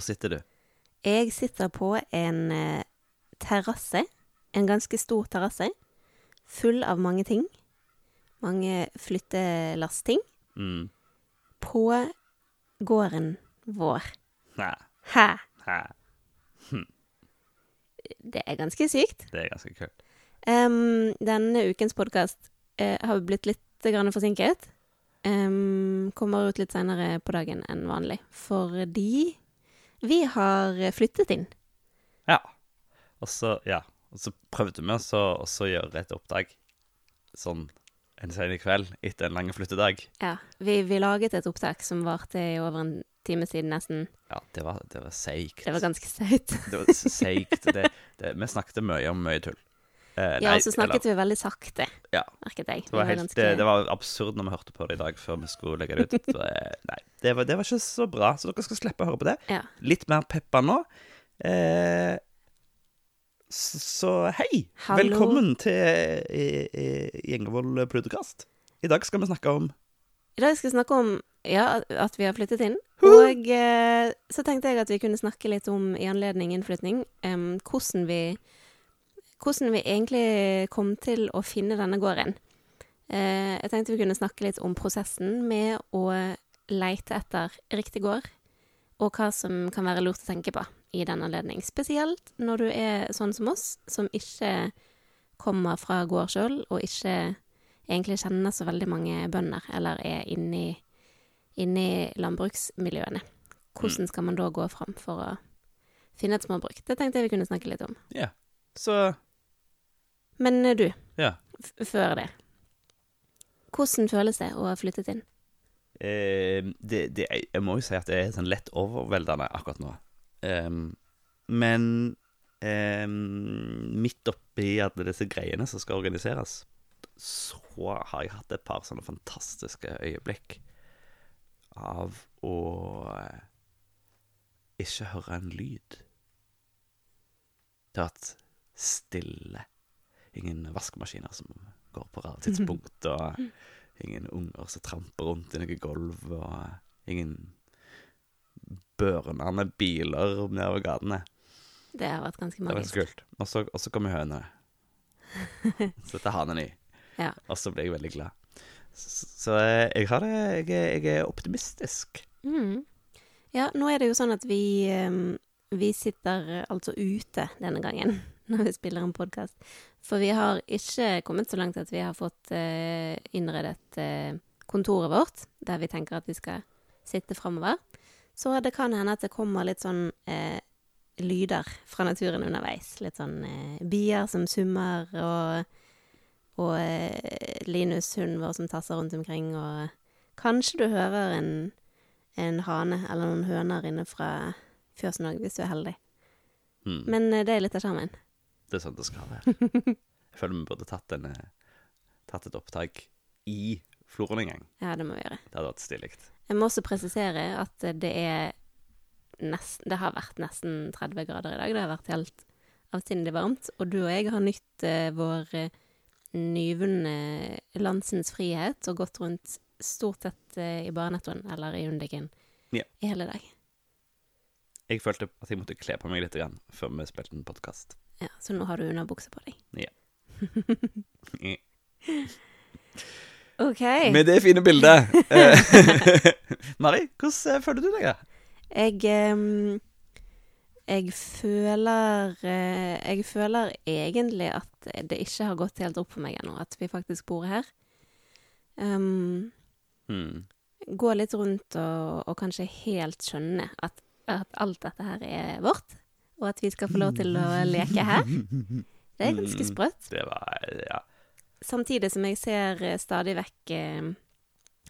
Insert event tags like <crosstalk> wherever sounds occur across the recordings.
Hvor sitter du? Jeg sitter på en eh, terrasse. En ganske stor terrasse. Full av mange ting. Mange flyttelastting. Mm. På gården vår. Nei, Hæ? hæ, Det er ganske sykt. det er ganske kult. Um, denne ukens podkast har blitt litt grann forsinket. Um, kommer ut litt seinere på dagen enn vanlig. Fordi vi har flyttet inn. Ja. Og så, ja. Og så prøvde vi også også å gjøre et oppdrag sånn en sen kveld etter en lang flyttedag. Ja, vi, vi laget et opptak som varte i over en time siden nesten. Ja, det var, det var seigt. Det var ganske seigt. Det var seigt. Det, det, vi snakket mye om mye tull. Eh, Ja, nei, og så snakket vi veldig sakte, Ja. merket jeg. Det var, helt, ganske- det, det var absurd når vi hørte på det i dag før vi skulle legge det ut. <laughs> Det, nei, det var, det var ikke så bra, så dere skal slippe å høre på det. Ja. Litt mer peppa nå. Eh, så, så hei! Hallo. Velkommen til eh, eh, Gjengevold Pludekast. I dag skal vi snakke om I dag skal vi snakke om ja, at vi har flyttet inn. Og eh, så tenkte jeg at vi kunne snakke litt om, i anledning innflytning, um, hvordan vi hvordan vi egentlig kom til å finne denne gården. Eh, jeg tenkte vi kunne snakke litt om prosessen med å leite etter riktig gård, og hva som kan være lurt å tenke på i den anledning. Spesielt når du er sånn som oss, som ikke kommer fra gård sjøl, og ikke egentlig kjenner så veldig mange bønder, eller er inni inne i landbruksmiljøene. Hvordan skal man da gå fram for å finne et småbruk? Det tenkte jeg vi kunne snakke litt om. Ja. Så Men eh, du, ja. før det. Hvordan føles det å ha flyttet inn? Eh, det, det, jeg må jo si at det er sånn lett overveldende akkurat nå. Um, men um, midt oppi alle disse greiene som skal organiseres, så har jeg hatt et par sånne fantastiske øyeblikk av å eh, ikke høre en lyd. Det har vært stille. Ingen vaskemaskiner som går på rare tidspunkt, og ingen unger som tramper rundt i noe gulv, og ingen børnende biler nedover gatene. Det har vært ganske Det var magisk. kult. Og så, og så kommer hønene. <laughs> Så dette har hanen i. Ja. Og så blir jeg veldig glad. Så, så jeg har det jeg, jeg er optimistisk. Mm. Ja, nå er det jo sånn at vi, vi sitter altså ute denne gangen <laughs> når vi spiller en podkast. For vi har ikke kommet så langt at vi har fått eh, innredet eh, kontoret vårt, der vi tenker at vi skal sitte framover. Så det kan hende at det kommer litt sånn eh, lyder fra naturen underveis. Litt sånn eh, bier som summer, og, og eh, Linus, hunden vår, som tasser rundt omkring, og kanskje du hører en en hane eller noen høner inne fra fjøsen òg, hvis du er heldig. Mm. Men eh, det er litt av sjarmen. Det er sånn det skal være. Jeg føler vi burde tatt, en, eh, tatt et opptak i Florøen en gang. Ja, det må vi gjøre. Det hadde vært stilig. Jeg må også presisere at det er nesten Det har vært nesten 30 grader i dag. Det har vært helt avsindig varmt. Og du og jeg har nytt uh, vår eh, nyvunne landsens frihet og gått rundt stort sett uh, i barenettoen eller i Undiken Ja. i hele dag. Jeg følte at jeg måtte kle på meg litt igjen før vi spilte en podkast. Ja, så nå har du underbukse på deg. Ja. <laughs> OK. Med det fine bildet eh, <laughs> Mari, hvordan eh, føler du deg? Jeg um, Jeg føler eh, Jeg føler egentlig at det ikke har gått helt opp for meg ennå, at vi faktisk bor her. Um, Hmm. gå litt rundt og, og kanskje helt skjønne at, at alt dette her er vårt, og at vi skal få lov til å leke her. Det er ganske sprøtt. Det var Ja. Samtidig som jeg ser stadig vekk eh,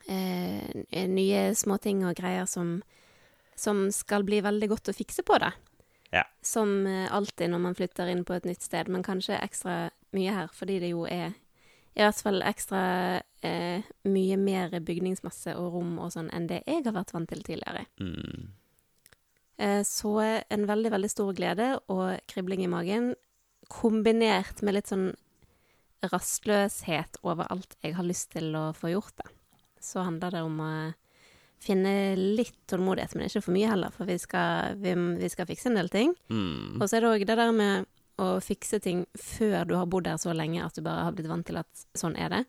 eh, nye småting og greier som, som skal bli veldig godt å fikse på, da. Ja. Som eh, alltid når man flytter inn på et nytt sted, men kanskje ekstra mye her, fordi det jo er i hvert fall ekstra eh, mye mer bygningsmasse og rom og sånn enn det jeg har vært vant til tidligere. Mm. Eh, så en veldig, veldig stor glede og kribling i magen, kombinert med litt sånn rastløshet over alt jeg har lyst til å få gjort, da. Så handler det om å finne litt tålmodighet, men ikke for mye heller, for vi skal, vi, vi skal fikse en del ting. Mm. Og så er det òg det der med å fikse ting før du har bodd der så lenge at du bare har blitt vant til at sånn er det.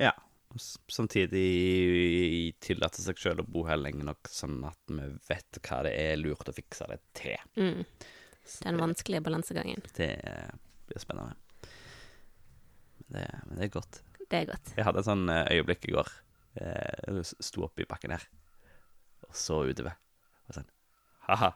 Ja. Samtidig tillate seg sjøl å bo her lenge nok, sånn at vi vet hva det er lurt å fikse det til. Mm. Den vanskelige balansegangen. det blir spennende. Men det, men det er godt. Det er godt. Jeg hadde et sånn eh, øyeblikk i går. Eh, Jeg sto oppe i bakken her og så utover. Og sånn Ha-ha.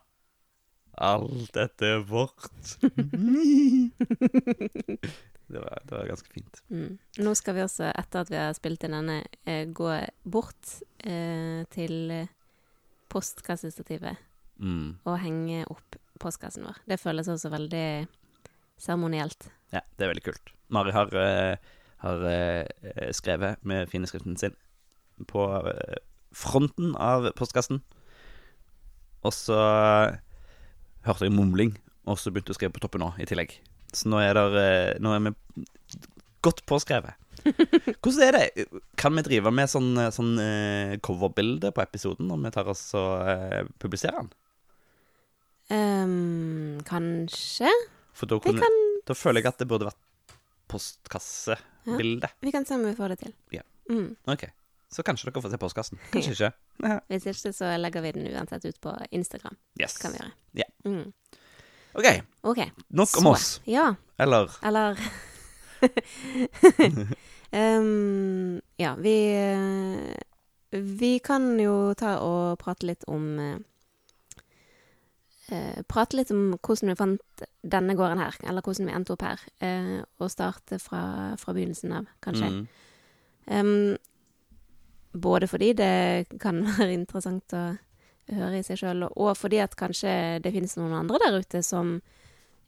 Alt dette er vårt. <laughs> <laughs> <laughs> det, var, det var ganske fint. Mm. Nå skal vi også, etter at vi har spilt inn denne, eh, gå bort eh, til postkassestativet Mm. og henge opp postkassen vår. Det føles også veldig seremonielt. Ja, det er veldig kult. Mari har, eh, har eh, skrevet med fineskriften sin på fronten av postkassen. Og så hørte jeg mumling, og så begynte hun å skrive på toppen òg, i tillegg. Så nå er, der, eh, nå er vi godt påskrevet. <laughs> Hvordan er det? Kan vi drive med sånn, sånn eh, coverbilde på episoden når vi tar oss og eh, publiserer den? Um, kanskje? For da, kunne, kan, da føler jeg at det burde vært postkassebilde. vi kan se om vi får det til. Ja. Mm. Ok, så kanskje dere får se postkassen. <laughs> Kanskje ikke. Hvis ikke, så legger vi den uansett ut på Instagram. Yes. Kan vi gjøre. Ja. Mm. Ok, okay. nok om Så, oss. Ja. Eller Eller <laughs> um, Ja, vi Vi kan jo ta og prate litt om eh, Prate litt om hvordan vi fant denne gården her, eller hvordan vi endte opp her. Uh, og starte fra, fra begynnelsen av, kanskje. Mm. Um, både fordi det kan <laughs> være interessant å høre i seg sjøl, og fordi at kanskje det finnes noen andre der ute som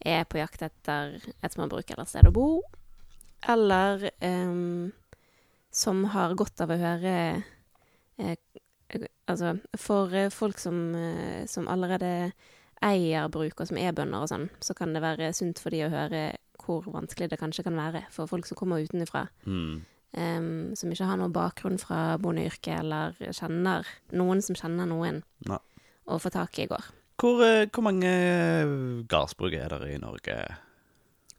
er på jakt etter et småbruk eller sted å bo, eller um, som har godt av å høre eh, Altså, for eh, folk som, eh, som allerede eier bruk, og som er bønder og sånn, så kan det være sunt for de å høre hvor vanskelig det kanskje kan være for folk som kommer utenfra Mm. Em, som ikke har noen bakgrunn fra bondeyrket, eller kjenner noen som kjenner noen, Nei. å få tak i går. Hvor, eh, hvor mange gardsbruk er det i Norge,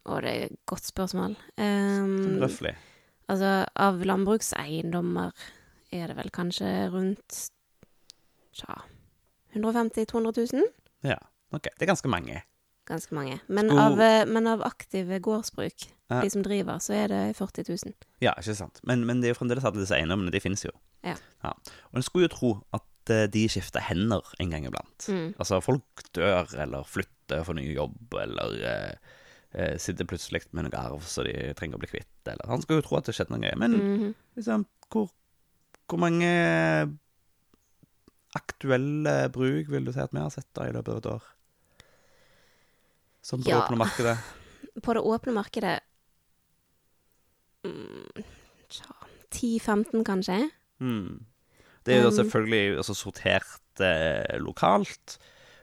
Å, det er et godt spørsmål. Um, røftlig? altså, av landbrukseiendommer er det vel kanskje rundt tja, 150 000-200 000? Ja, ok. Det er ganske mange. Ganske mange. Men, av, eh, men av aktive gårdsbruk, Ja. de som driver, så er det 40 000. Ja, ikke sant. Men, men det er jo fremdeles alle disse eiendommene. De finnes jo. Ja. Og en skulle jo tro at eh, de skifter hender en gang iblant. Mm. Altså, folk dør eller flytter for ny jobb, eller eh, eh, sitter plutselig med noe arv så de trenger å bli kvitt, eller Han skulle jo tro at det skjedde noe. Men -hmm. liksom, hvor, hvor mange aktuelle bruk vil du si at vi har sett da i løpet av et år? Som på Ja. åpne markedet? <laughs> På det åpne markedet mm, 10-15 kanskje? Mm. Det er jo Um, selvfølgelig altså, sortert eh, lokalt,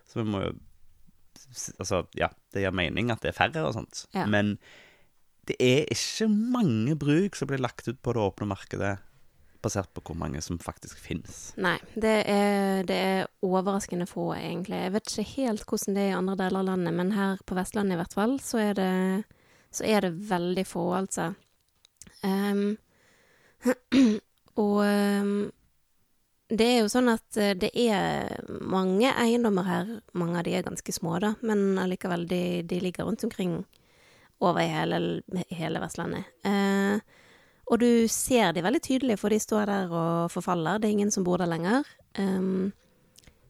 så vi må jo Altså, ja, det gir mening at det er færre og sånt, Ja. men det er ikke mange bruk som blir lagt ut på det åpne markedet, basert på hvor mange som faktisk finnes. Nei, det er, det er overraskende få, egentlig. Jeg vet ikke helt hvordan det er i andre deler av landet, men her på Vestlandet i hvert fall, så er det, så er det veldig få, altså. Um, <clears throat> og um, det er jo sånn at eh, det er mange eiendommer her, mange av de er ganske små, da, men allikevel, de, de ligger rundt omkring over hele, hele Vestlandet. Eh, og du ser de veldig tydelig, for de står der og forfaller. Det er ingen som bor der lenger. Um,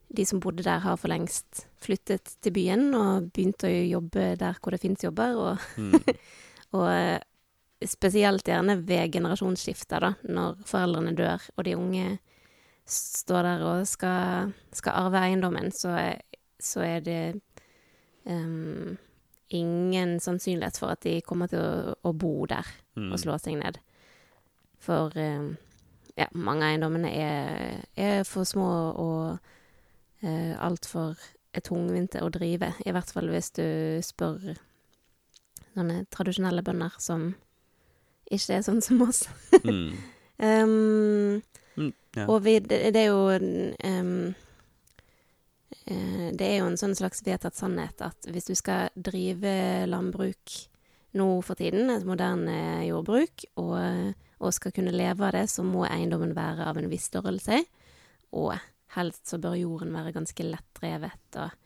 de som bodde der, har for lengst flyttet til byen og begynt å jobbe der hvor det finnes jobber. Og, mm. <laughs> og eh, spesielt gjerne ved generasjonsskifter, da, når foreldrene dør og de unge står der og skal, skal arve eiendommen, så, så er det um, ingen sannsynlighet for at de kommer til å, å bo der mm. og slå seg ned. For eh, ja, mange av eiendommene er, er for små og eh, altfor tungvinte å drive. I hvert fall hvis du spør sånne tradisjonelle bønder som ikke er sånn som oss. mm. <laughs> Um, Mm, ja. Og vi, det, det er jo um, Det er jo en sånn slags vedtatt sannhet at hvis du skal drive landbruk nå for tiden, et moderne jordbruk, og, og skal kunne leve av det, så må eiendommen være av en viss størrelse. Og helst så bør jorden være ganske lettdrevet og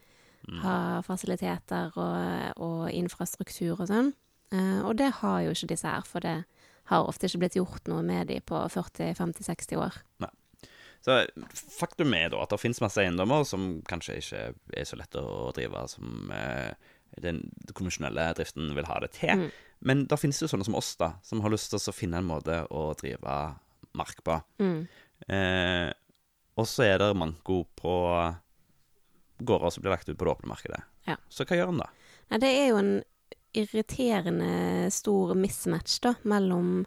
Mm. ha fasiliteter og, og infrastruktur og sånn. Eh, og det har jo ikke disse her, for det har ofte ikke blitt gjort noe med de på 40-50-60 år. Så faktum er da at det finnes masse eiendommer som kanskje ikke er så lett å drive som eh, den konvensjonelle driften vil ha det til. Mm. Men det finnes jo sånne som oss, da, som har lyst til å finne en måte å drive mark på. Mm. Eh, og så er det manko på gårder som blir lagt ut på det åpne markedet. Ja. Så hva gjør en da? Nei, det er jo en irriterende stor mismatch, da, mellom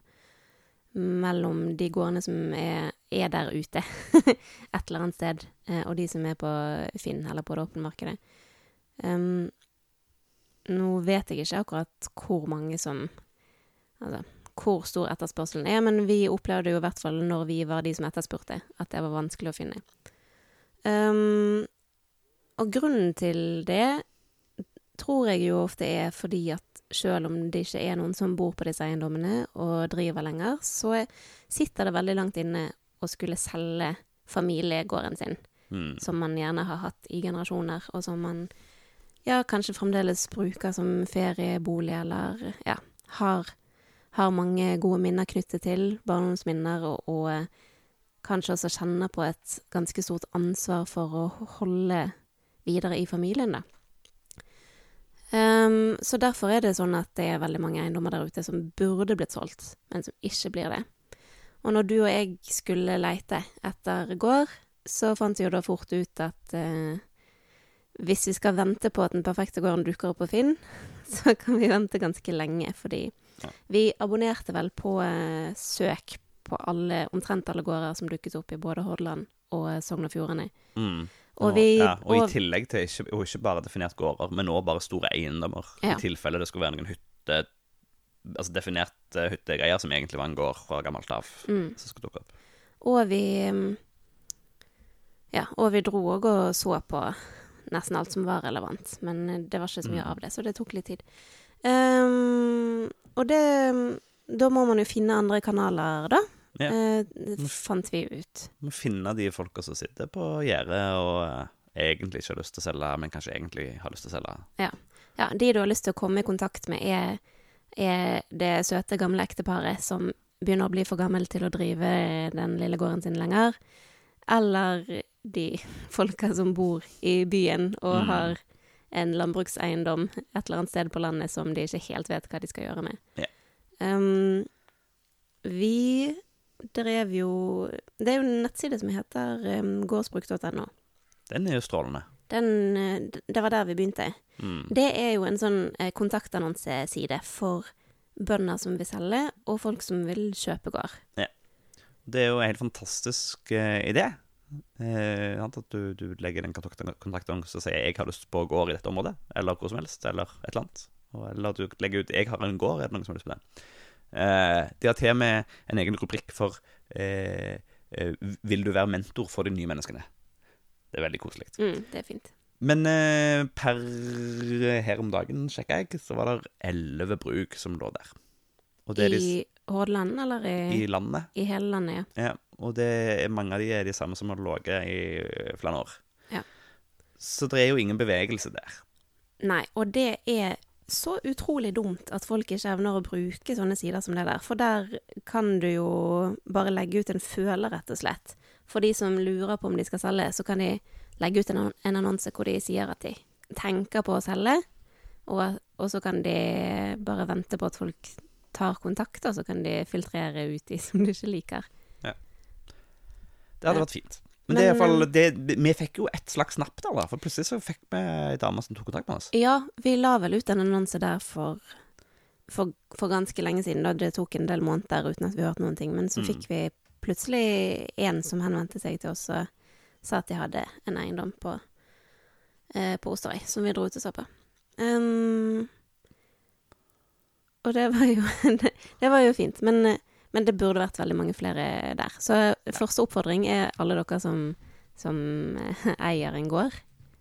mellom de gårdene som er, er der ute <laughs> et eller annet sted, eh, og de som er på Finn eller på det åpne markedet. Um, nå vet jeg ikke akkurat hvor mange som Altså hvor stor etterspørselen er, men vi opplevde jo i hvert fall når vi var de som etterspurte, at det var vanskelig å finne. Um, og grunnen til det tror jeg jo ofte er fordi at selv om det ikke er noen som bor på disse eiendommene og driver lenger, så sitter det veldig langt inne å skulle selge familiegården sin, Mm. som man gjerne har hatt i generasjoner, og som man ja, kanskje fremdeles bruker som feriebolig, eller ja, har, har mange gode minner knyttet til, barndomsminner, og, og eh, kanskje også kjenner på et ganske stort ansvar for å holde videre i familien, da. Um, så derfor er det sånn at det er veldig mange eiendommer der ute som burde blitt solgt, men som ikke blir det. Og når du og jeg skulle leite etter gård, så fant vi jo da fort ut at eh, hvis vi skal vente på at den perfekte gården dukker opp på Finn, <laughs> så kan vi vente ganske lenge, fordi Ja. vi abonnerte vel på eh, søk på alle, omtrent alle gårder som dukket opp i både Hordaland og eh, Sogn og Fjordane. Mm. Og vi- ja, og, og- i tillegg til ikke, og ikke bare definert gårder, men òg bare store eiendommer. Ja. I tilfelle det skulle være noen hytte Altså definerte hyttegreier som egentlig var en gård fra gammelt av, Mm. som skulle dukke opp. Og vi mm, Ja, og vi dro òg og så på nesten alt som var relevant, men eh, det var ikke så mye Mm. av det, så det tok litt tid. Um, og det Da må man jo finne andre kanaler, da. Ja. Eh, det fant vi ut. Må finne de folka som sitter på gjerdet og eh, egentlig ikke har lyst til å selge, men kanskje egentlig har lyst til å selge. Ja, de du har lyst til å komme i kontakt med, er, er det søte, gamle ekteparet som begynner å bli for gammel til å drive den lille gården sin lenger, eller de folka som bor i byen og Mm. har en landbrukseiendom et eller annet sted på landet som de ikke helt vet hva de skal gjøre med. Yeah. Um, vi drev jo Det er jo en nettside som heter um, gårdsbruk.no. Den er jo strålende. Den, eh, det var der vi begynte. Mm. Det er jo en sånn eh, kontaktannonseside for bønder som vil selge, og folk som vil kjøpe gård. Det er jo en helt fantastisk uh, idé. Eh, at du, du legger den kontaktannonse og sier 'jeg har lyst på gård i dette området', eller hvor som helst, eller et eller annet. Eller at du legger ut 'jeg har en gård', er det noen som har lyst på den? Eh, de har til og med en egen rubrikk for eh, eh, 'Vil du være mentor for de nye menneskene'? Det er veldig koselig. Mm, det er fint. Men eh, per her om dagen, sjekka jeg, så var det elleve bruk som lå der. Er de, I Hordaland, eller i, i landet. i hele landet? Ja. Ja, og det mange av de er de samme som har ligget i flere år. Ja. Så det er jo ingen bevegelse der. Nei, og det er så utrolig dumt at folk ikke evner å bruke sånne sider som det der. For der kan du jo bare legge ut en føler, rett og slett. For de som lurer på om de skal selge, så kan de legge ut en, en annonse hvor de sier at de tenker på å selge, og, og så kan de bare vente på at folk tar kontakt, og så kan de filtrere ut de som de ikke liker. Det hadde vært fint. Men, Men, det er i hvert fall, det, vi fikk jo et slags napp der, da. For plutselig så fikk vi ei dame som tok kontakt med oss. Ja, vi la vel ut en annonse der for, for, for ganske lenge siden. Da det tok en del måneder uten at vi hørte noen ting. Men så Mm. fikk vi plutselig en som henvendte seg til oss og sa at de hadde en eiendom på, eh, på Osterøy, som vi dro ut og så på. Um, og det var jo <laughs> det, det var jo fint. Men, eh, men det burde vært veldig mange flere der. Så første oppfordring er alle dere som, som eh, eier en gård,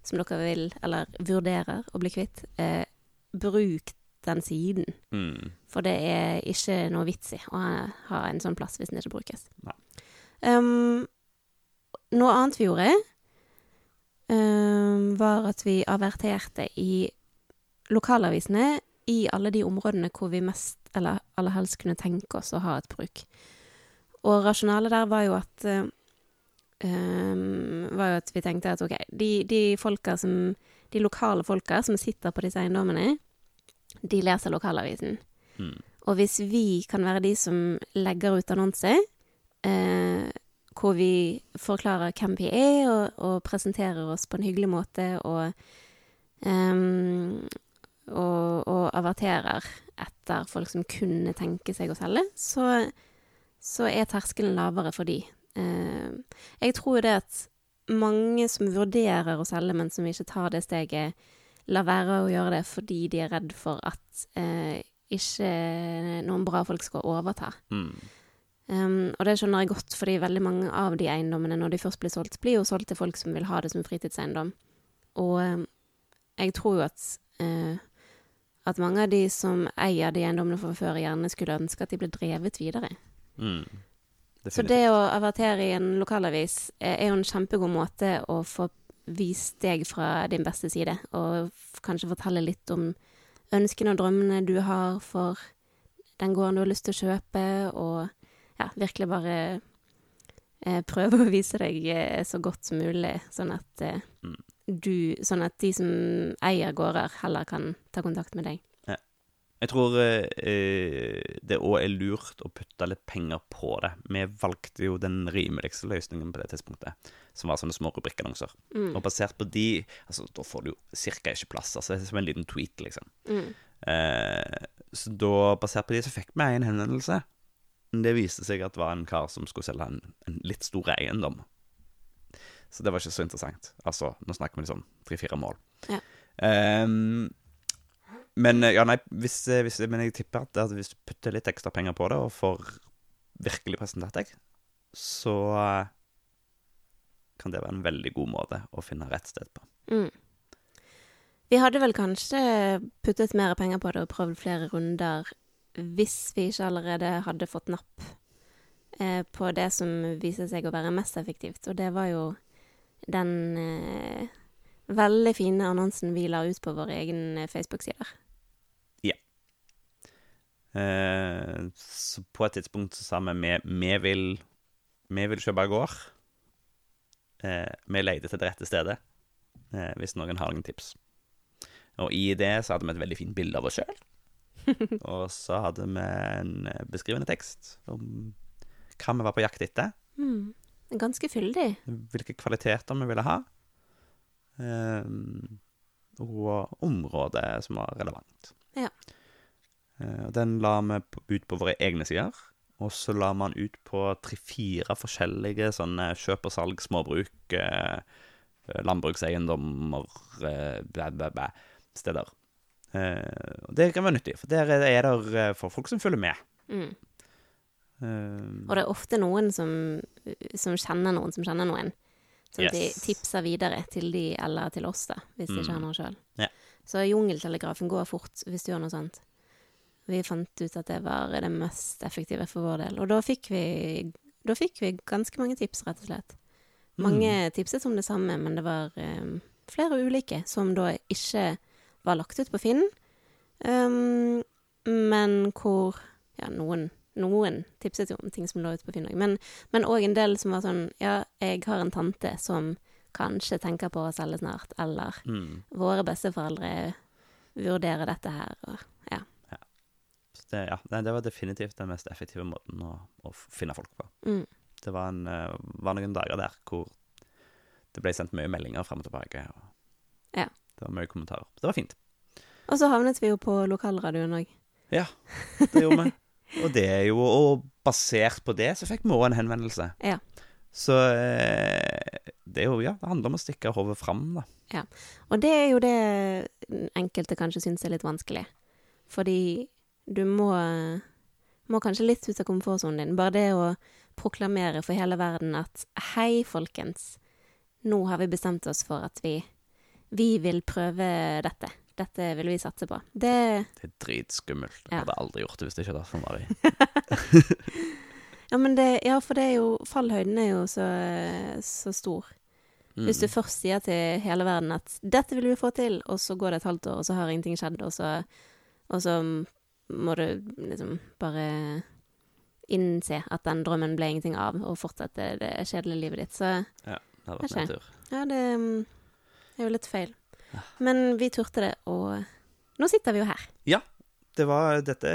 som dere vil, eller vurderer å bli kvitt, eh, bruk den siden. Mm. For det er ikke noe vits i å ha, ha en sånn plass hvis den ikke brukes. Um, noe annet vi gjorde, um, var at vi averterte i lokalavisene i alle de områdene hvor vi mest, eller aller helst kunne tenke oss å ha et bruk. Og rasjonalet der var jo at eh, um, var jo at vi tenkte at OK, de, de folka som De lokale folka som sitter på disse eiendommene, de leser lokalavisen. Mm. Og hvis vi kan være de som legger ut annonser, uh, hvor vi forklarer hvem vi er, og, og presenterer oss på en hyggelig måte, og, ehm, og, og averterer etter folk som kunne tenke seg å selge, så, så er terskelen lavere for de. Eh, jeg tror det at mange som vurderer å selge, men som ikke tar det steget, lar være å gjøre det fordi de er redd for at eh, ikke noen bra folk skal overta. Mm. Um, og det skjønner jeg godt, fordi veldig mange av de eiendommene, når de først blir solgt, blir jo solgt til folk som vil ha det som fritidseiendom. Og eh, jeg tror jo at eh, at mange av de som eier de eiendommene fra før, gjerne skulle ønske at de ble drevet videre. Mm. Så det å avertere i en lokalavis er er jo en kjempegod måte å få vist deg fra din beste side, og kanskje fortelle litt om ønskene og drømmene du har for den gården du har lyst til å kjøpe, og ja, virkelig bare eh, prøve å vise deg eh, så godt som mulig, sånn at eh, Mm. Du Sånn at de som eier gårder, heller kan ta kontakt med deg. Jeg tror eh, det òg er lurt å putte litt penger på det. Vi valgte jo den rimeligste løsningen på det tidspunktet, som var sånne små rubrikkannonser. Mm. Og basert på de altså, Da får du jo cirka ikke plass. Altså, det er som en liten tweet, liksom. Mm. Eh, så da, basert på de, så fikk vi en henvendelse. Det viste seg at det var en kar som skulle selge en, en litt stor eiendom. Så det var ikke så interessant. Altså, nå snakker vi liksom tre-fire mål. Ja. Um, men eh, ja, nei, hvis, eh, hvis, men jeg tipper at, at hvis du putter litt ekstra penger på det, og får virkelig presentert deg, så eh, kan det være en veldig god måte å finne rett sted på. Mm. Vi hadde vel kanskje puttet mer penger på det og prøvd flere runder hvis vi ikke allerede hadde fått napp eh, på det som viser seg å være mest effektivt, og det var jo den eh, veldig fine annonsen vi la ut på våre egne Facebook-sider. Eh, så på et tidspunkt så sa vi vi, vi, vil, vi vil kjøpe gård. Eh, vi leide til det rette stedet, eh, hvis noen har noen tips. Og i det så hadde vi et veldig fint bilde av oss sjøl. <laughs> og så hadde vi en eh, beskrivende tekst om hva vi var på jakt etter. Mm. Ganske fyldig. Hvilke kvaliteter vi ville ha. Eh, og området som var relevant. Ja. Eh, Den la vi ut på våre egne sider. Og så la man ut på tre-fire forskjellige sånne kjøp og salg, småbruk, eh, landbrukseiendommer, eh, bæ, bæ, bæ, steder. Eh, og det kan være nyttig, for der er det eh, for folk som følger med. Mm. Eh, Og det er ofte noen som, som kjenner noen som kjenner noen. Som de tipser videre til de eller til oss, da, hvis de ikke har Mm. noe sjøl. Ja. Så jungeltelegrafen går fort hvis du gjør noe sånt. Vi fant ut at det var det mest effektive for vår del. Og da fikk vi, da fikk vi ganske mange tips, rett og slett. Mange Mm. tipset om det samme, men det var um, flere ulike som da ikke var lagt ut på Finn. Um, men hvor ja, noen, noen tipset jo om ting som lå ute på Finn. Men men òg en del som var sånn Ja, jeg har en tante som kanskje tenker på å selge snart, eller mm. våre besteforeldre vurderer dette her, og ja. Så det, ja, det, det var definitivt den mest effektive måten å, å finne folk på. Mm. Det var, en, eh, var noen dager der hvor det ble sendt mye meldinger fram og tilbake. Og Ja. Det var mye kommentarer. Det var fint. Og så havnet vi jo på lokalradioen òg. Ja, det gjorde vi. <laughs> Og det er jo Og basert på det så fikk vi òg en henvendelse. Ja. Så eh, det er jo Ja, det handler om å stikke hodet fram, da. Ja. Og det er jo det enkelte kanskje syns er litt vanskelig. Fordi du må må kanskje litt ut av komfortsonen din. Bare det å proklamere for hele verden at hei, folkens, nå har vi bestemt oss for at vi, vi vil prøve dette. Dette vil vi satse på. Det Det er dritskummelt. Jeg Ja. hadde aldri gjort det hvis det ikke hadde vært for Mari. <laughs> <laughs> Ja, men det, ja, for det er jo Fallhøyden er jo så, så stor. Mm. Hvis du først sier til hele verden at 'dette vil vi få til', og så går det et halvt år, og så har ingenting skjedd, og så, og så må du liksom bare innse at den drømmen ble ingenting av, og fortsette det kjedelige livet ditt. Så Ja, det hadde vært nedtur. ja, det mm, er jo litt feil. Ja. Men vi turte det, og nå sitter vi jo her. Det var, dette,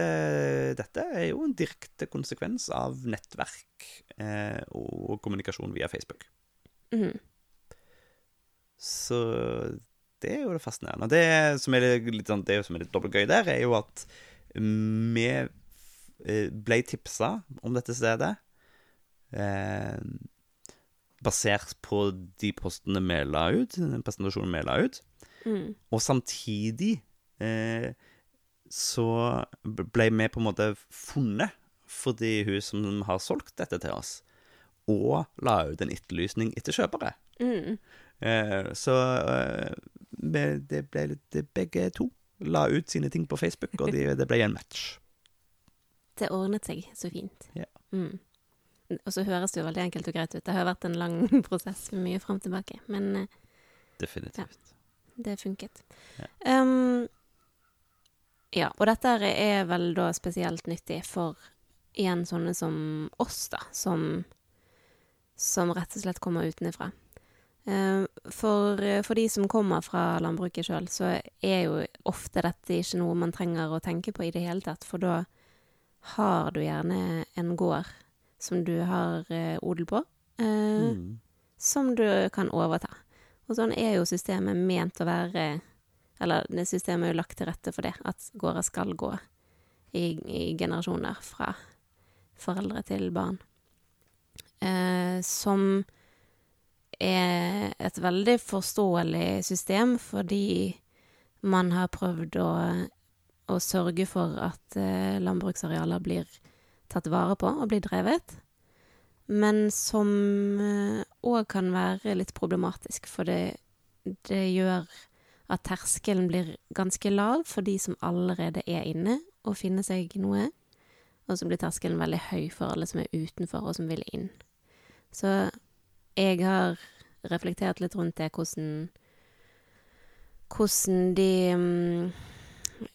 dette er jo en direkte konsekvens av nettverk eh, og kommunikasjon via Facebook. Mhm. Så det er jo det fascinerende. Det som er litt, sånn, det som er litt dobbelt gøy der, er jo at vi eh, ble tipsa om dette stedet eh, basert på de postene vi la ut, den presentasjonen vi la ut. Mm. Og samtidig eh, så ble vi på en måte funnet fordi hun som har solgt dette til oss, og la ut en etterlysning etter kjøpere. Mm. Eh, så eh, det ble litt Begge to la ut sine ting på Facebook, og de, det ble en match. <laughs> Det ordnet seg så fint. Ja. Mm. Og så høres det jo veldig enkelt og greit ut. Det har vært en lang <laughs> prosess med mye fram og tilbake, men Definitivt. Definitivt. Det funket. Ja. Um, ja, og dette er vel da spesielt nyttig for igjen sånne som oss, da, som, som rett og slett kommer utenfra. For, for de som kommer fra landbruket sjøl, så er jo ofte dette ikke noe man trenger å tenke på i det hele tatt, for da har du gjerne en gård som du har eh, odel på, eh, Mm. som du kan overta. Og sånn er jo systemet ment å være Eller det systemet er jo lagt til rette for det, at gårder skal gå i, i generasjoner fra foreldre til barn. Eh, som er et veldig forståelig system fordi man har prøvd å, å sørge for at eh, landbruksarealer blir tatt vare på og blir drevet. Men som òg kan være litt problematisk, for det, det gjør at terskelen blir ganske lav for de som allerede er inne og finner seg noe. Og så blir terskelen veldig høy for alle som er utenfor og som vil inn. Så jeg har reflektert litt rundt det, hvordan Hvordan de mm,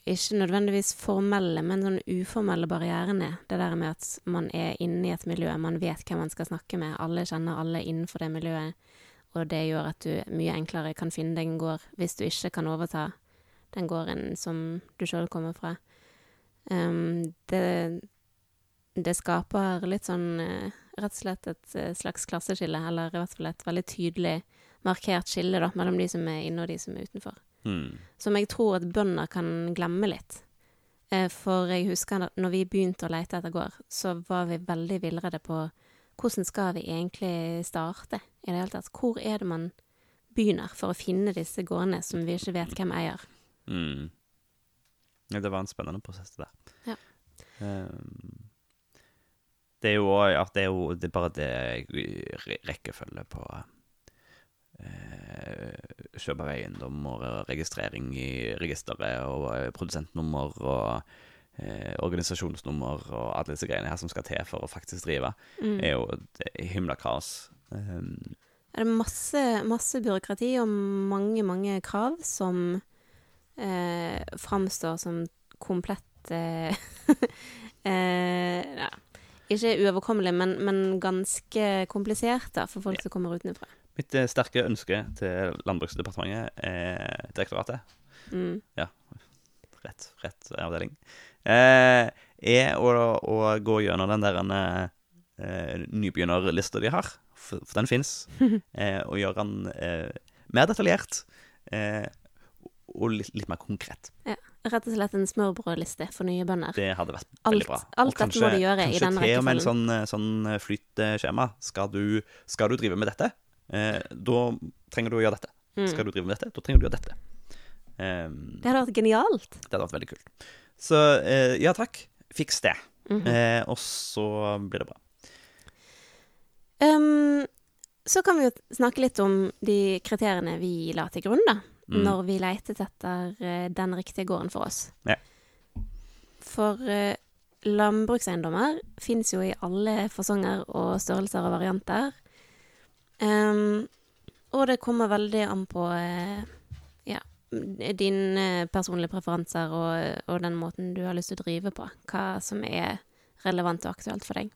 ikke nødvendigvis formelle, men sånn uformelle barrierene. Det der med at man er inne i et miljø, man vet hvem man skal snakke med, alle kjenner alle innenfor det miljøet. Og det gjør at du mye enklere kan finne deg en gård hvis du ikke kan overta den gården som du sjøl kommer fra. Um, det, det skaper litt sånn eh, rett og slett et eh, slags klasseskille, eller i hvert fall et veldig tydelig markert skille da, mellom de som er inne og de som er utenfor. Mm. Som jeg tror at bønder kan glemme litt. Eh, For jeg husker at når vi begynte å lete etter gård, så var vi veldig villredde på hvordan skal vi egentlig starte i det hele tatt. Hvor er det man begynner for å finne disse gårdene som vi ikke vet hvem eier? Mm. Ja, det var en spennende prosess, det der. Ja. Um, det er jo òg at det er jo det er bare det rekkefølge på eh, kjøp av eiendom og registrering i registeret og eh, produsentnummer og eh, organisasjonsnummer og alle disse greiene her som skal til for å faktisk drive, Mm. er jo er himla kaos. Um, er det masse, masse byråkrati og mange, mange krav som eh, framstår som komplett eh, <laughs> eh, ja. Ikke uoverkommelig, men, men ganske komplisert da, for folk Ja. som kommer utenfra. Mitt eh, sterke ønske til Landbruksdepartementet, eh, direktoratet, Mm. rett, rett avdeling, eh, er å, å gå gjennom den der eh, nybegynnerlista de har, for, for den fins, <laughs> eh, og gjøre den eh, mer detaljert eh, og litt, litt mer konkret. Ja, Rett og slett en smørbrødliste for nye bønder. Det hadde vært Alt- veldig bra. alt dette må de gjøre i kanskje den til og med en rekkefølgen. sånn, eh, sånn flytskjema. Skal skal du drive med dette, eh, da trenger du å gjøre dette. Mm. Skal du drive med dette, da trenger du å gjøre dette. Ehm, Det hadde vært genialt. det hadde vært veldig kult. Så eh, ja takk, fiks det. Mhm. eh, og så blir det bra. Um, så kan vi jo snakke litt om de kriteriene vi la til grunn, da. Mm. Når vi leitet etter eh, den riktige gården for oss. Ja. For uh, landbrukseiendommer fins jo i alle fasonger og størrelser og varianter. Ehm, og det kommer veldig an på eh, ja, dine personlige preferanser og, og den måten du har lyst til å drive på. Hva som er relevant og aktuelt for deg.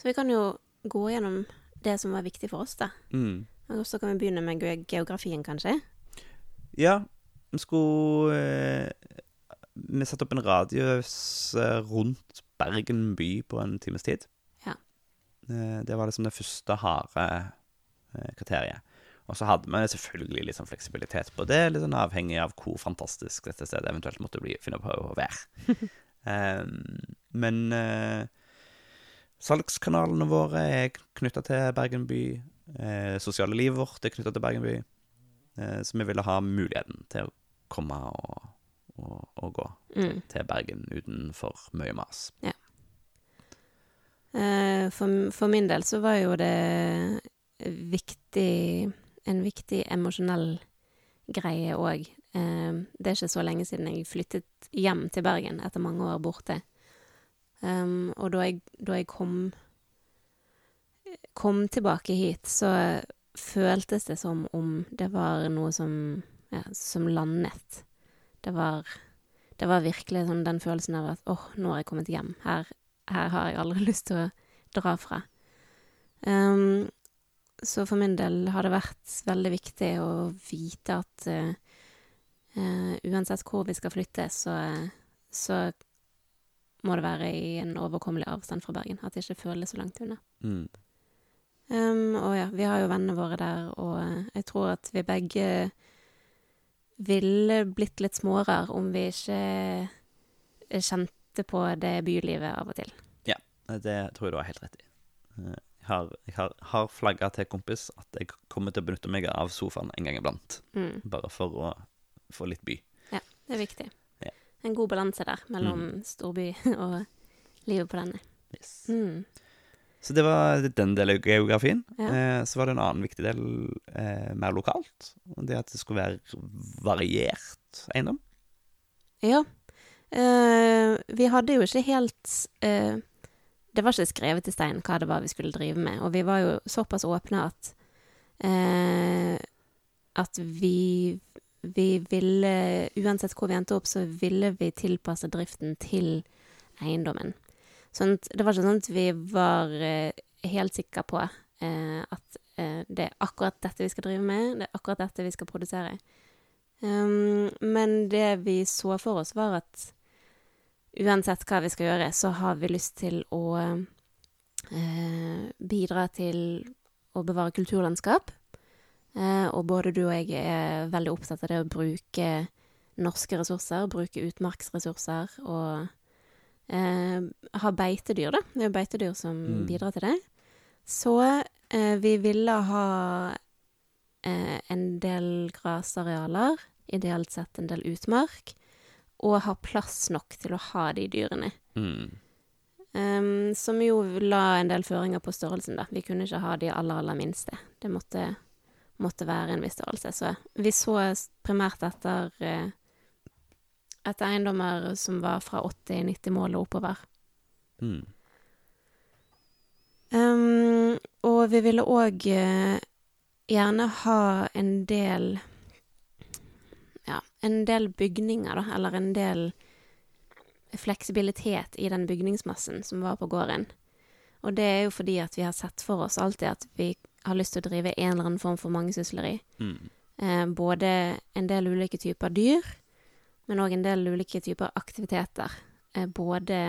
Så vi kan jo gå gjennom det som var viktig for oss, da. Mm. Og så kan vi begynne med geografien, kanskje. Ja, vi skulle eh, Vi satte opp en radius eh, rundt Bergen by på en times tid. Ja. Eh, det var liksom det første harde eh, kriteriet. Og så hadde vi selvfølgelig litt sånn fleksibilitet på det, litt sånn avhengig av hvor fantastisk dette stedet eventuelt måtte bli, finne på å være. <laughs> um, men uh, salgskanalene våre er knytta til Bergen by. Uh, sosiale livet vårt er knytta til Bergen by. Uh, så vi ville ha muligheten til å komme og, og, og gå Mm. til Bergen utenfor mye mas. Eh, for, for min del så var jo det viktig En viktig emosjonell greie òg. Eh, det er ikke så lenge siden jeg flyttet hjem til Bergen etter mange år borte. Um, og da jeg, da jeg kom kom tilbake hit, så føltes det som om det var noe som ja, som landet. Det var det var virkelig sånn den følelsen av at åh, nå har jeg kommet hjem. Her, her har jeg aldri <laughs> lyst til å dra fra. Um, så for min del har det vært veldig viktig å vite at uh, uh, uansett hvor vi skal flytte, så, så må det være i en overkommelig avstand fra Bergen. At det ikke føles så langt unna. Mm. Um, og ja, vi har jo vennene våre der, og eh, jeg tror at vi begge ville blitt litt småere om vi ikke eh, kjente på det bylivet av og til. Ja, Det tror jeg du har helt rett i. Eh, Jeg har, jeg har, har flagga til kompis at jeg kommer til å benytte meg av sofaen en gang iblant. Mm, Bare for å få litt by. Ja, det er viktig. Ja. En god balanse der mellom storby <laughs> og livet på denne. Yes. Mm. Så det var den delen av geografien. Ja. Eh, så var det en annen viktig del eh, mer lokalt. Det at det skulle være variert eiendom. Ja. Eh, vi hadde jo ikke helt uh, Det var ikke skrevet i stein hva det var vi skulle drive med, og vi var jo såpass åpne at uh, At vi vi ville Uansett hvor vi endte opp, så ville vi tilpasse driften til eiendommen. Sånn at det var ikke sånn at vi var helt sikre på at det er akkurat dette vi skal drive med, det er akkurat dette vi skal produsere. Um, men det vi så for oss, var at uansett hva vi skal gjøre, så har vi lyst til å eh, bidra til å bevare kulturlandskap. Eh, og både du og jeg er veldig opptatt av det å bruke norske ressurser, bruke utmarksressurser og eh, ha beitedyr, da. Det er jo beitedyr som Mm. bidrar til det. Så eh, vi ville ha eh, en del grasarealer, ideelt sett en del utmark, og ha plass nok til å ha de dyrene. Mm. Um, som jo la en del føringer på størrelsen, da. Vi kunne ikke ha de aller, aller minste. Det måtte, måtte være en viss størrelse. Så vi så primært etter eh, etter eiendommer som var fra 80-90 mål og oppover. Mm. Um, og vi ville òg eh, gjerne ha en del en del bygninger, da, eller en del fleksibilitet i den bygningsmassen som var på gården. Og det er jo fordi at vi har sett for oss alltid at vi har lyst til å drive en eller annen form for mangesysleri. Mm. Eh, både en del ulike typer dyr, men òg en del ulike typer aktiviteter. Eh, både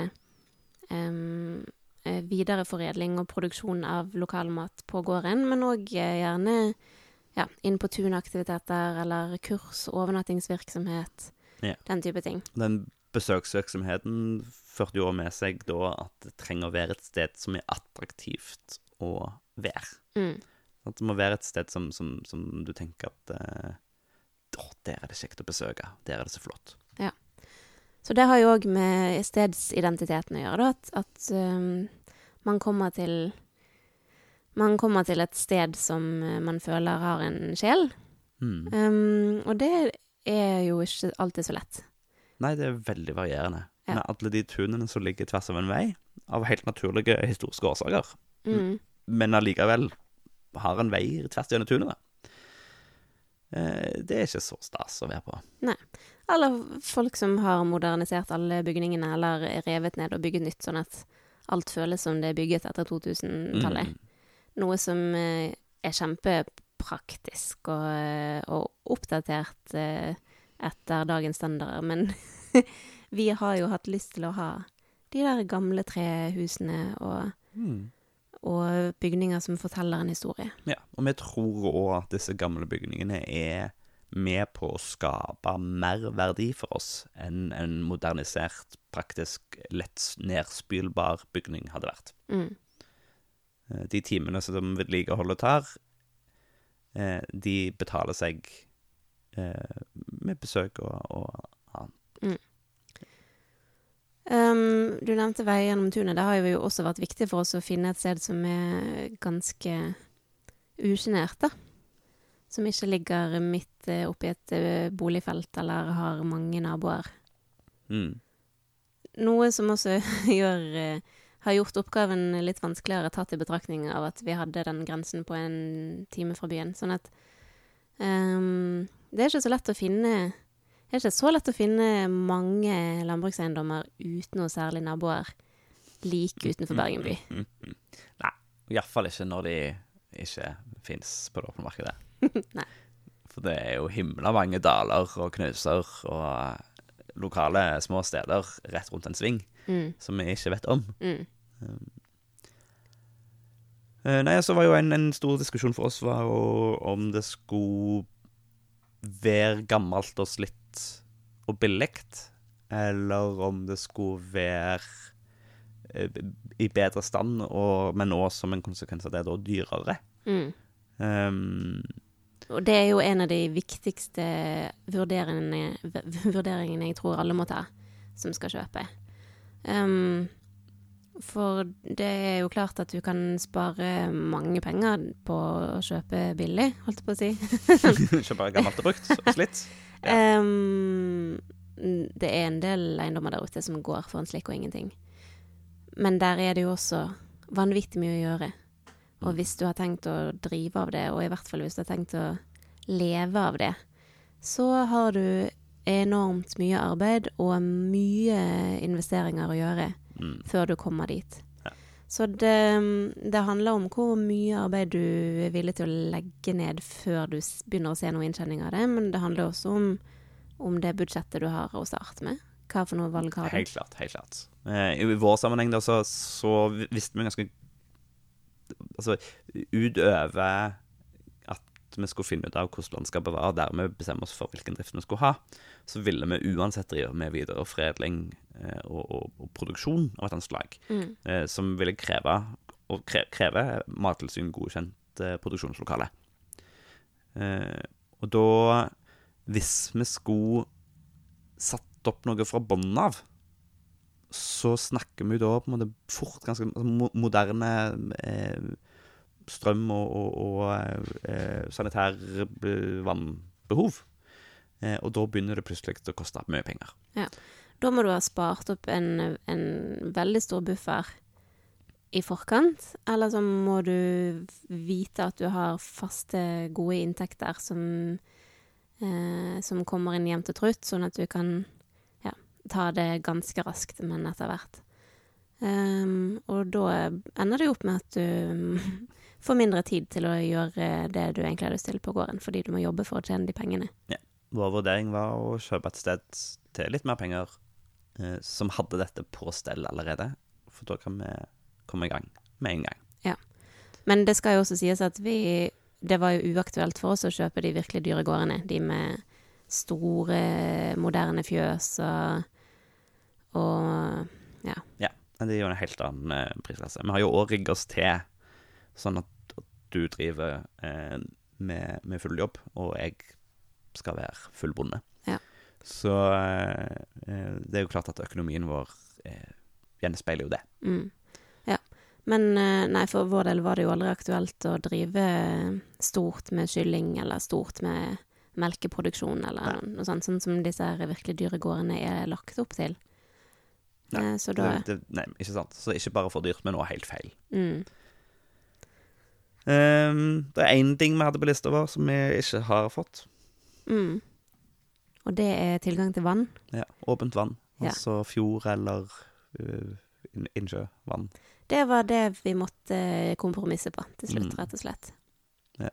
eh, videreforedling og produksjon av lokalmat på gården, men òg eh, gjerne ja, inn på tunaktiviteter eller kurs, overnattingsvirksomhet, Ja. den type ting. Den besøksvirksomheten førte jo med seg da at det trenger å være et sted som er attraktivt å være. Mm. At det må være et sted som, som, som du tenker at eh, Å, der er det kjekt å besøke. Der er det så flott. Ja. Så det har jo òg med stedsidentiteten å gjøre, da. At, at um, man kommer til Man kommer til et sted som eh, man føler har en sjel. Mm. Um, og det er jo ikke alltid så lett. Nei, det er veldig varierende. Ja. Med alle de tunene som ligger tvers av en vei, av helt naturlige historiske årsaker, Mm. men allikevel har en vei tvers gjennom tunet. Eh, det er ikke så stas å være på. Nei. Eller folk som har modernisert alle bygningene, eller revet ned og bygget nytt, sånn at alt føles som det er bygget etter 2000-tallet. Mm. Noe som eh, er kjempepraktisk og, eh, og oppdatert eh, etter dagens standarder, men <laughs> vi har jo hatt lyst til å ha de der gamle trehusene og, Mm. og bygninger som forteller en historie. Ja, og vi tror òg at disse gamle bygningene er med på å skape mer verdi for oss enn en modernisert, praktisk, lett nedspylbar bygning hadde vært. Mm. Eh, De timene som vedlikeholdet tar, eh, de betaler seg eh, med besøk og, og annet. Um, du nevnte vei gjennom tunet. Det har jo også vært viktig for oss å finne et sted som er ganske usjenert, da. Som ikke ligger midt oppi et boligfelt eller har mange naboer. Mm. Noe som også <laughs> gjør, har gjort oppgaven litt vanskeligere, tatt i betraktning av at vi hadde den grensen på en time fra byen. Sånn at um, det er ikke så lett å finne Det er ikke så lett å finne mange landbrukseiendommer uten noe særlig naboer like utenfor Bergen by. Mm, mm, mm. Nei, iallfall ikke når de ikke fins på det åpne markedet. <laughs> Nei. For det er jo himla mange daler og knuser og lokale små steder rett rundt en sving Mm, som vi ikke vet om. mm, Nei, så var jo en, en stor diskusjon for oss var jo om det skulle være gammelt og slitt og billig, eller om det skulle være eh, i bedre stand, og, men også som en konsekvens av det da dyrere. mm. Um, Og det er jo en av de viktigste vurderingene, vurderingene jeg tror alle må ta som skal kjøpe. Ehm, for det er jo klart at du kan spare mange penger på å kjøpe billig, holdt jeg på å si. <laughs> Kjøpe gammelt og brukt og slitt. <laughs> Ja. Um, det er en del eiendommer der ute som går for en slikk og ingenting. Men der er det jo også vanvittig mye å gjøre. Og hvis du har tenkt å drive av det, og i hvert fall hvis du har tenkt å leve av det, så har du enormt mye arbeid og mye investeringer å gjøre Mm. før du kommer dit. Ja. Så det, det handler om hvor mye arbeid du er villig til å legge ned før du begynner å se noe inntjening av det, men det handler også om, om det budsjettet du har å starte med. Hva for noe valg har du? Helt klart. helt klart. Eh, I vår sammenheng da, så, så visste vi ganske Altså utover at vi skulle finne ut av hvordan landskapet var, og dermed bestemme oss for hvilken drift vi skulle ha, så ville vi uansett drive med videreforedling eh, og, og, og produksjon av et annet slag, Mm. eh, som ville kreve og kre, kreve Mattilsyn godkjent eh, produksjonslokale. Eh, og da, hvis vi skulle satt opp noe fra bunnen av, så snakker vi da på en måte fort ganske altså, moderne eh, strøm- og, og, og eh, eh. Eh, og da begynner det plutselig å koste mye penger. Ja. Da må du ha spart opp en, en veldig stor buffer i forkant, eller så må du vite at du har faste, gode inntekter som, eh, som kommer inn jevnt og trutt, sånn at du kan ja, ta det ganske raskt, men etter hvert. Um, og da ender det jo opp med at du får mindre tid til å gjøre det du egentlig har lyst til på gården, fordi du må jobbe for å tjene de pengene. Ja. Vår vurdering var å kjøpe et sted til litt mer penger, eh, som hadde dette på stell allerede. For da kan vi komme i gang med en gang. Ja. Men det skal jo også sies at vi Det var jo uaktuelt for oss å kjøpe de virkelig dyre gårdene. De med store, moderne fjøs og, og Ja, det er jo en helt annen eh, prisklasse. Vi har jo òg rigga oss til sånn at du driver eh, med, med full jobb, og jeg skal være full bonde. Ja. Så eh, eh, det er jo klart at økonomien vår eh, gjenspeiler jo det. Mm. Ja. Men eh, nei, for vår del var det jo aldri aktuelt å drive stort med kylling, eller stort med melkeproduksjon, eller Nei. noe sånt, sånn som disse her virkelig dyre gårdene er lagt opp til. Nei, Eh, så da Det, det, nei, ikke sant. Så ikke bare for dyrt, men også helt feil. mm. Ehm, det er én ting vi hadde på lista vår som vi ikke har fått. Mm. Og det er tilgang til vann. Ja, Åpent vann. Ja. Altså fjord eller uh, innsjø. innsjøvann. Det var det vi måtte kompromisse på til slutt, Mm. rett og slett. Ja.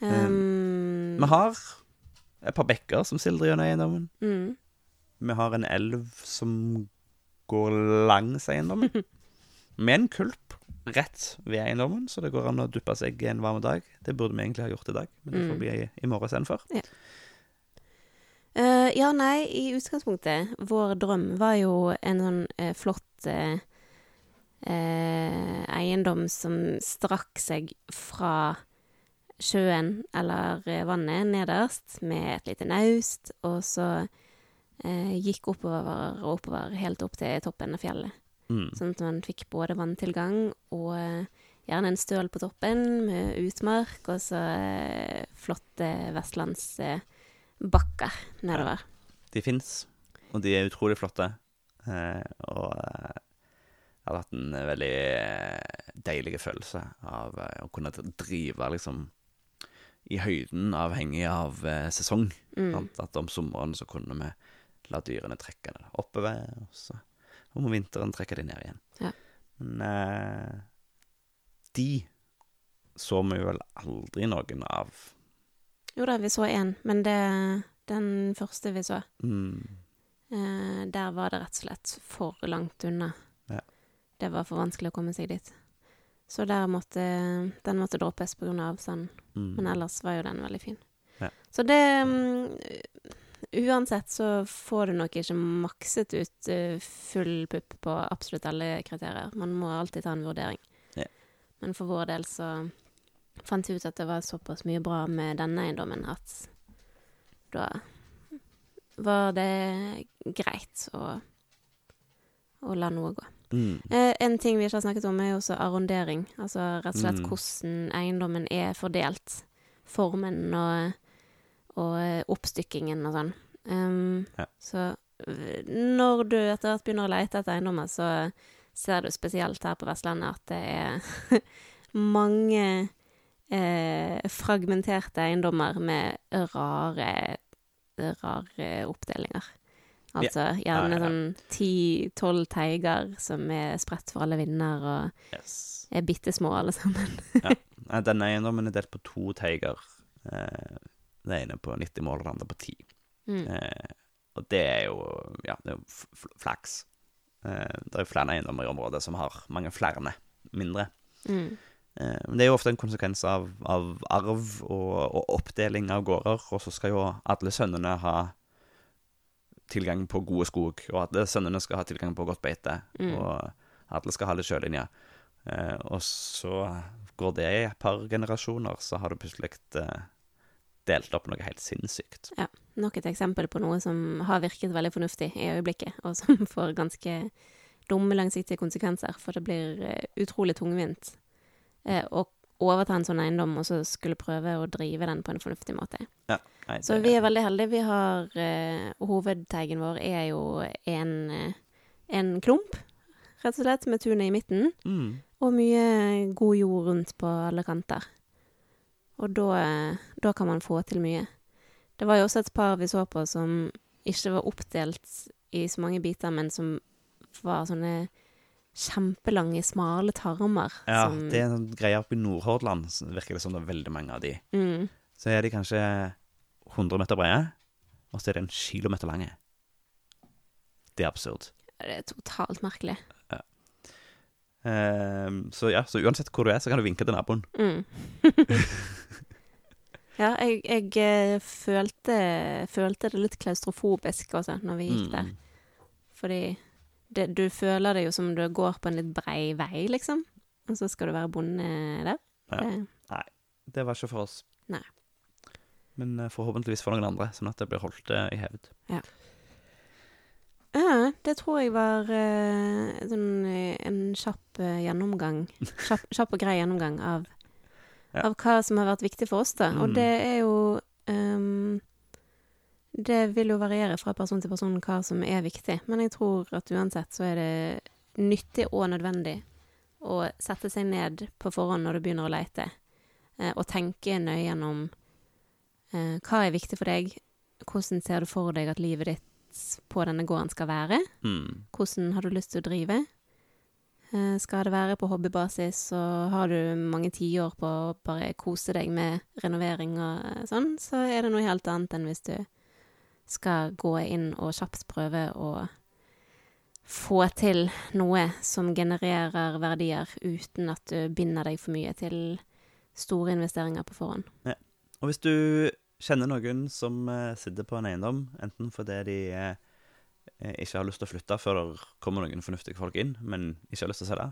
Um, Vi har et par bekker som sildrer gjennom eiendommen. mm. Vi har en elv som går langs eiendommen. <laughs> Med en kulp rett ved eiendommen, så det går an å duppe seg en varm dag. Det burde vi egentlig ha gjort i dag, men det får Mm. bli i, i morgen istedenfor. Eh, ja, nei, i utgangspunktet, vår drøm var jo en sånn uh, flott uh, eiendom som strakk seg fra sjøen eller vannet nederst med et lite naust, og så gikk oppover og oppover helt opp til toppen av fjellet. Mm. Sånn at man fikk både vanntilgang og eh, gjerne en støl på toppen med utmark, og så eh, flotte vestlandsbakker nedover. De fins, og de er utrolig flotte. Eh, og jeg hadde hatt en veldig deilig følelse av å kunne drive liksom i høyden, avhengig av sesong. Mm. At om sommeren så kunne vi la dyrene trekke ned oppover, og så om vinteren trekker de ned igjen. Ja. Men eh, de så vi vel aldri noen av. Jo da, vi så én, men det den første vi så, Mm. eh, der var det rett og slett for langt unna. Ja. Det var for vanskelig å komme seg dit. Så måtte, den måtte droppes av avstanden. Mm. Men ellers var jo den veldig fin. Ja. Så det mm, Uansett så får du nok ikke makset ut eh, full pupp på absolutt alle kriterier. Man må alltid ta en vurdering. Ja. Men for vår del så fant vi ut at det var såpass mye bra med denne eiendommen at da var det greit å, å la noe gå. Mm. Eh, en ting vi ikke har snakket om, er jo også arrondering. Altså rett og slett Mm. hvordan eiendommen er fordelt. Formen og, og eh, oppstykkingen og sånn. Um, Ja. Så når du etter hvert begynner å lete etter eiendommer, så ser du spesielt her på Vestlandet at det er <laughs> mange eh, fragmenterte eiendommer med rare, rare oppdelinger. Altså gjerne Ja, ja, ja. sånn ti-tolv teiger som er spredt for alle vinder og Yes. er bitte små alle sammen. ja. <laughs> Denne eiendommen er delt på to teiger. Eh, det ene på 90 mål, og det andre på 10. Mm. Eh, og det er jo ja, det er jo flaks. Eh, det er jo flere eiendommer i området som har mange flere mindre. Mm. Eh, men det er jo ofte en konsekvens av, av arv og, og oppdeling av gårder, og så skal jo alle sønnene ha tilgang på gode skog, og alle sønnene skal ha tilgang på godt beite, Mm. og alle skal ha litt sjølinje. Eh, og så går det i et par generasjoner, så har du plutselig eh, delt opp noe helt sinnssykt. Ja. Nok et eksempel på noe som har virket veldig fornuftig i øyeblikket, og som <laughs> får ganske dumme langsiktige konsekvenser, for det blir eh, utrolig tungvint eh, å overta en sånn eiendom og så skulle prøve å drive den på en fornuftig måte. Nei, Så vi er veldig heldige. Vi har uh, Hovedteigen vår er jo en, en klump, rett og slett, med tunet i midten. mm. Og mye god jord rundt på alle kanter. Og da, da kan man få til mye. Det var jo også et par vi så på som ikke var oppdelt i så mange biter, men som var sånne kjempelange, smale tarmer. Ja, som, det er en sånn greie oppe i Nordhordland, virker det som det er veldig mange av de. mm, Så er de kanskje 100 meter brede, og så er de en kilometer lange. Det er absurd. Det er totalt merkelig. Ehm, så ja, så uansett hvor du er, så kan du vinke til naboen. Mm. <laughs> ja, jeg, jeg eh, følte, følte det litt klaustrofobisk også, når vi gikk der. Mm. Fordi det, du føler det jo som du går på en litt brei vei, liksom. Og så skal du være bonde der. Ja. Det, Det var ikke for oss. Nei. Men eh, forhåpentligvis for noen andre, sånn at det blir holdt eh, i hevd. Ja, det tror jeg var uh, sånn, en kjapp uh, gjennomgang. <laughs> Kjapp, kjapp og grei gjennomgang av, Ja. av hva som har vært viktig for oss, da. Og Mm. det er jo um, Det vil jo variere fra person til person hva som er viktig, men jeg tror at uansett så er det nyttig og nødvendig å sette seg ned på forhånd når du begynner å leite, eh, og tenke nøye gjennom uh, hva er viktig for deg, hvordan ser du for deg at livet ditt på denne gården skal være. Mm. Hvordan har du lyst til å drive? Eh, Skal det være på hobbybasis, så har du mange tiår på å bare kose deg med renovering og eh, sånn, så er det noe helt annet enn hvis du skal gå inn og kjapt prøve å få til noe som genererer verdier uten at du binder deg for mye til store investeringer på forhånd. Og hvis du kjenner noen som eh, sitter på en eiendom, enten fordi de eh, ikke har lyst til å flytte før det kommer noen fornuftige folk inn, men ikke har lyst til å selge,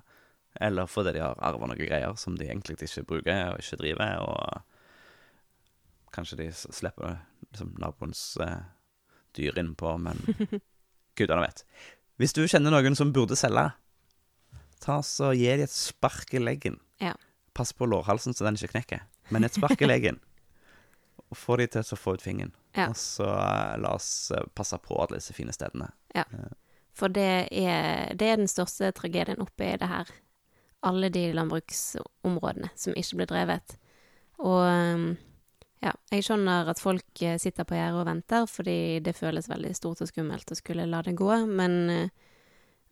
eller fordi de har arva noen greier som de egentlig ikke bruker og ikke driver, og kanskje de slipper liksom, naboens eh, dyr innpå, men <laughs> gudene vet. Hvis du kjenner noen som burde selge, ta så gi dem et spark i leggen. Ja. Pass på lårhalsen så den ikke knekker, men et spark i leggen. <laughs> Og få dem til å få ut fingeren. Ja. Og så eh, la oss eh, passe på alle disse fine stedene. For det er, det er den største tragedien oppi det her. Alle de landbruksområdene som ikke blir drevet. Og um, ja, jeg skjønner at folk eh, sitter på gjerdet og venter, fordi det føles veldig stort og skummelt å skulle la det gå, men, eh,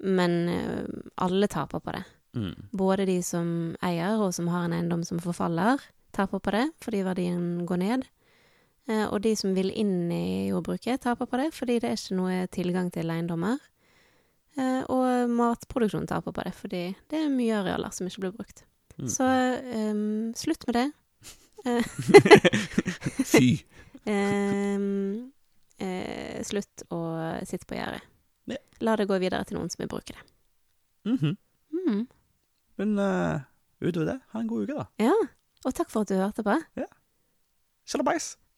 men eh, alle taper på det. Mm. Både de som eier, og som har en eiendom som forfaller, taper på det fordi verdien går ned. Eh, Og de som vil inn i jordbruket, taper på det fordi det er ikke noe tilgang til eiendommer. Eh, Og matproduksjonen taper på det fordi det er mye arealer som ikke blir brukt. Mm. Så um, slutt med det. <laughs> <laughs> Fy! um, uh, slutt å sitte på gjerdet. Ja. La det gå videre til noen som vil bruke det. Mhm. Mm. Men uh, utover det, ha en god uke, da. Ja, og takk for at du hørte på. Ja. Sjalabais!